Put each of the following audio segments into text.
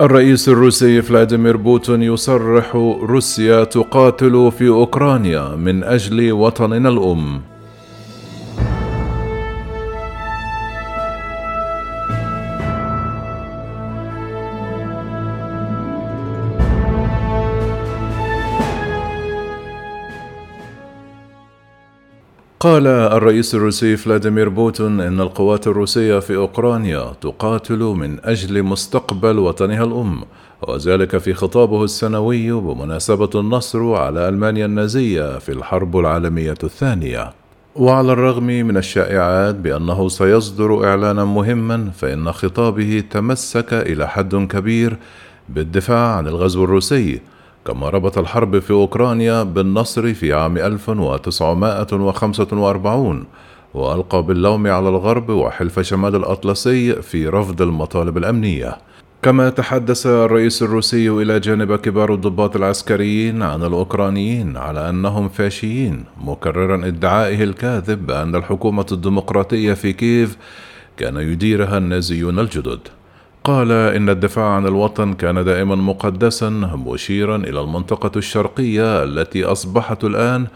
الرئيس الروسي فلاديمير بوتين يصرح روسيا تقاتل في أوكرانيا من أجل وطننا الأم. قال الرئيس الروسي فلاديمير بوتين إن القوات الروسية في أوكرانيا تقاتل من أجل مستقبل وطنها الأم وذلك في خطابه السنوي بمناسبة النصر على ألمانيا النازية في الحرب العالمية الثانية. وعلى الرغم من الشائعات بأنه سيصدر إعلانا مهما فإن خطابه تمسك إلى حد كبير بالدفاع عن الغزو الروسي كما ربط الحرب في أوكرانيا بالنصر في عام 1945 وألقى باللوم على الغرب وحلف شمال الأطلسي في رفض المطالب الأمنية. كما تحدث الرئيس الروسي إلى جانب كبار الضباط العسكريين عن الأوكرانيين على أنهم فاشيين مكررا ادعائه الكاذب بأن الحكومة الديمقراطية في كييف كان يديرها النازيون الجدد. قال إن الدفاع عن الوطن كان دائما مقدسا مشيرا إلى المنطقة الشرقية التي أصبحت الآن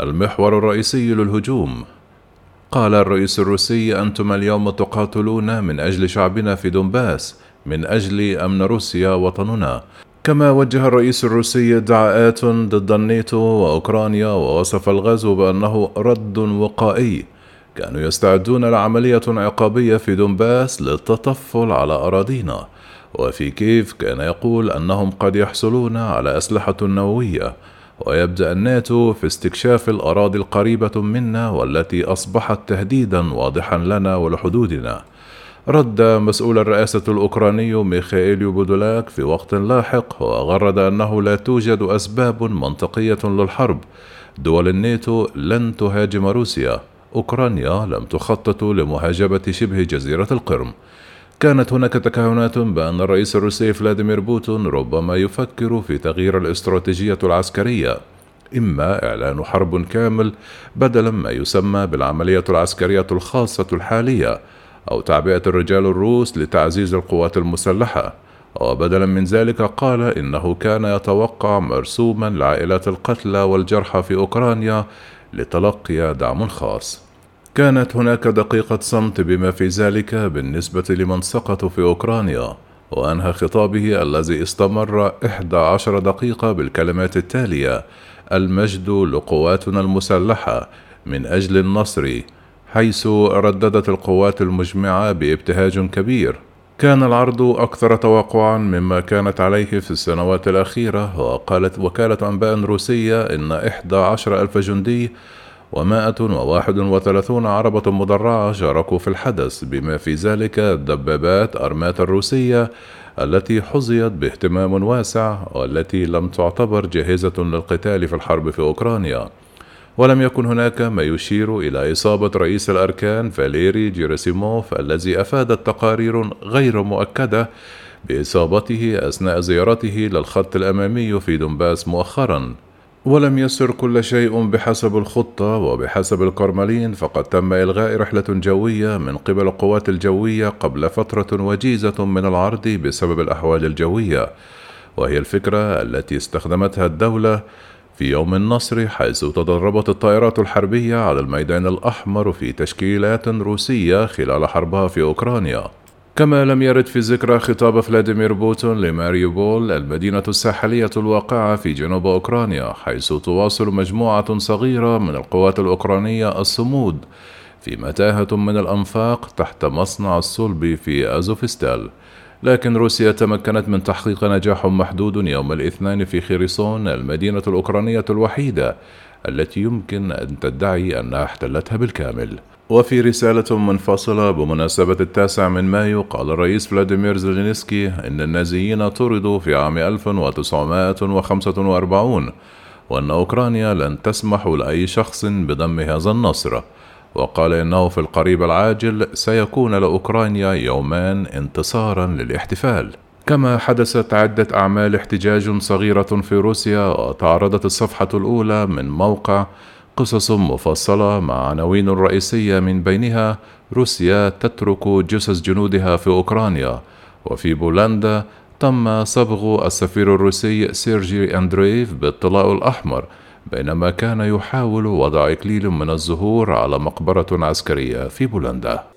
المحور الرئيسي للهجوم. قال الرئيس الروسي أنتم اليوم تقاتلون من أجل شعبنا في دونباس من أجل أمن روسيا وطننا. كما وجه الرئيس الروسي ادعاءات ضد الناتو وأوكرانيا ووصف الغزو بأنه رد وقائي. كانوا يستعدون لعملية عقابية في دونباس للتطفل على أراضينا. وفي كيف كان يقول أنهم قد يحصلون على أسلحة نووية ويبدأ الناتو في استكشاف الأراضي القريبة منا والتي أصبحت تهديدا واضحا لنا ولحدودنا. رد مسؤول الرئاسة الأوكراني ميخائيل بودولاك في وقت لاحق وغرد أنه لا توجد أسباب منطقية للحرب. دول الناتو لن تهاجم روسيا. أوكرانيا لم تخطط لمهاجمة شبه جزيرة القرم. كانت هناك تكهنات بأن الرئيس الروسي فلاديمير بوتين ربما يفكر في تغيير الاستراتيجية العسكرية. إما إعلان حرب كامل بدلا ما يسمى بالعملية العسكرية الخاصة الحالية أو تعبئة الرجال الروس لتعزيز القوات المسلحة. وبدلا من ذلك قال إنه كان يتوقع مرسوما لعائلات القتلى والجرحى في أوكرانيا لتلقي دعم خاص. كانت هناك دقيقة صمت بما في ذلك بالنسبة لمن سقطوا في أوكرانيا وأنهى خطابه الذي استمر إحدى عشر دقيقة بالكلمات التالية المجد لقواتنا المسلحة من أجل النصر حيث رددت القوات المجمعة بابتهاج كبير. كان العرض أكثر توقعا مما كانت عليه في السنوات الأخيرة وقالت وكالة أنباء روسية إن إحدى عشر ألف جندي ومائة وواحد وثلاثون عربة مدرعة شاركوا في الحدث بما في ذلك الدبابات أرمات الروسية التي حظيت باهتمام واسع والتي لم تعتبر جاهزة للقتال في الحرب في أوكرانيا. ولم يكن هناك ما يشير إلى إصابة رئيس الأركان فاليري جيراسيموف الذي أفادت تقارير غير مؤكدة بإصابته أثناء زيارته للخط الأمامي في دونباس مؤخرا. ولم يسر كل شيء بحسب الخطة وبحسب الكرملين فقد تم إلغاء رحلة جوية من قبل القوات الجوية قبل فترة وجيزة من العرض بسبب الأحوال الجوية. وهي الفكرة التي استخدمتها الدولة في يوم النصر حيث تدربت الطائرات الحربية على الميدان الأحمر في تشكيلات روسية خلال حربها في أوكرانيا. كما لم يرد في ذكرى خطاب فلاديمير بوتون لماريوبول المدينة الساحلية الواقعة في جنوب أوكرانيا حيث تواصل مجموعة صغيرة من القوات الأوكرانية الصمود في متاهة من الأنفاق تحت مصنع الصلب في أزوفستال. لكن روسيا تمكنت من تحقيق نجاح محدود يوم الاثنين في خيرسون المدينة الأوكرانية الوحيدة التي يمكن أن تدعي أنها احتلتها بالكامل. وفي رسالة منفصلة بمناسبة التاسع من مايو قال الرئيس فلاديمير زيلينسكي إن النازيين طردوا في عام 1945 وأن أوكرانيا لن تسمح لأي شخص بدم هذا النصر. وقال إنه في القريب العاجل سيكون لأوكرانيا يومان انتصارا للاحتفال. كما حدثت عدة أعمال احتجاج صغيرة في روسيا وتعرضت الصفحة الأولى من موقع قصص مفصلة مع عناوين رئيسية من بينها روسيا تترك جثث جنودها في أوكرانيا وفي بولندا تم صبغ السفير الروسي سيرجي أندريف بالطلاء الأحمر بينما كان يحاول وضع إكليل من الزهور على مقبرة عسكرية في بولندا.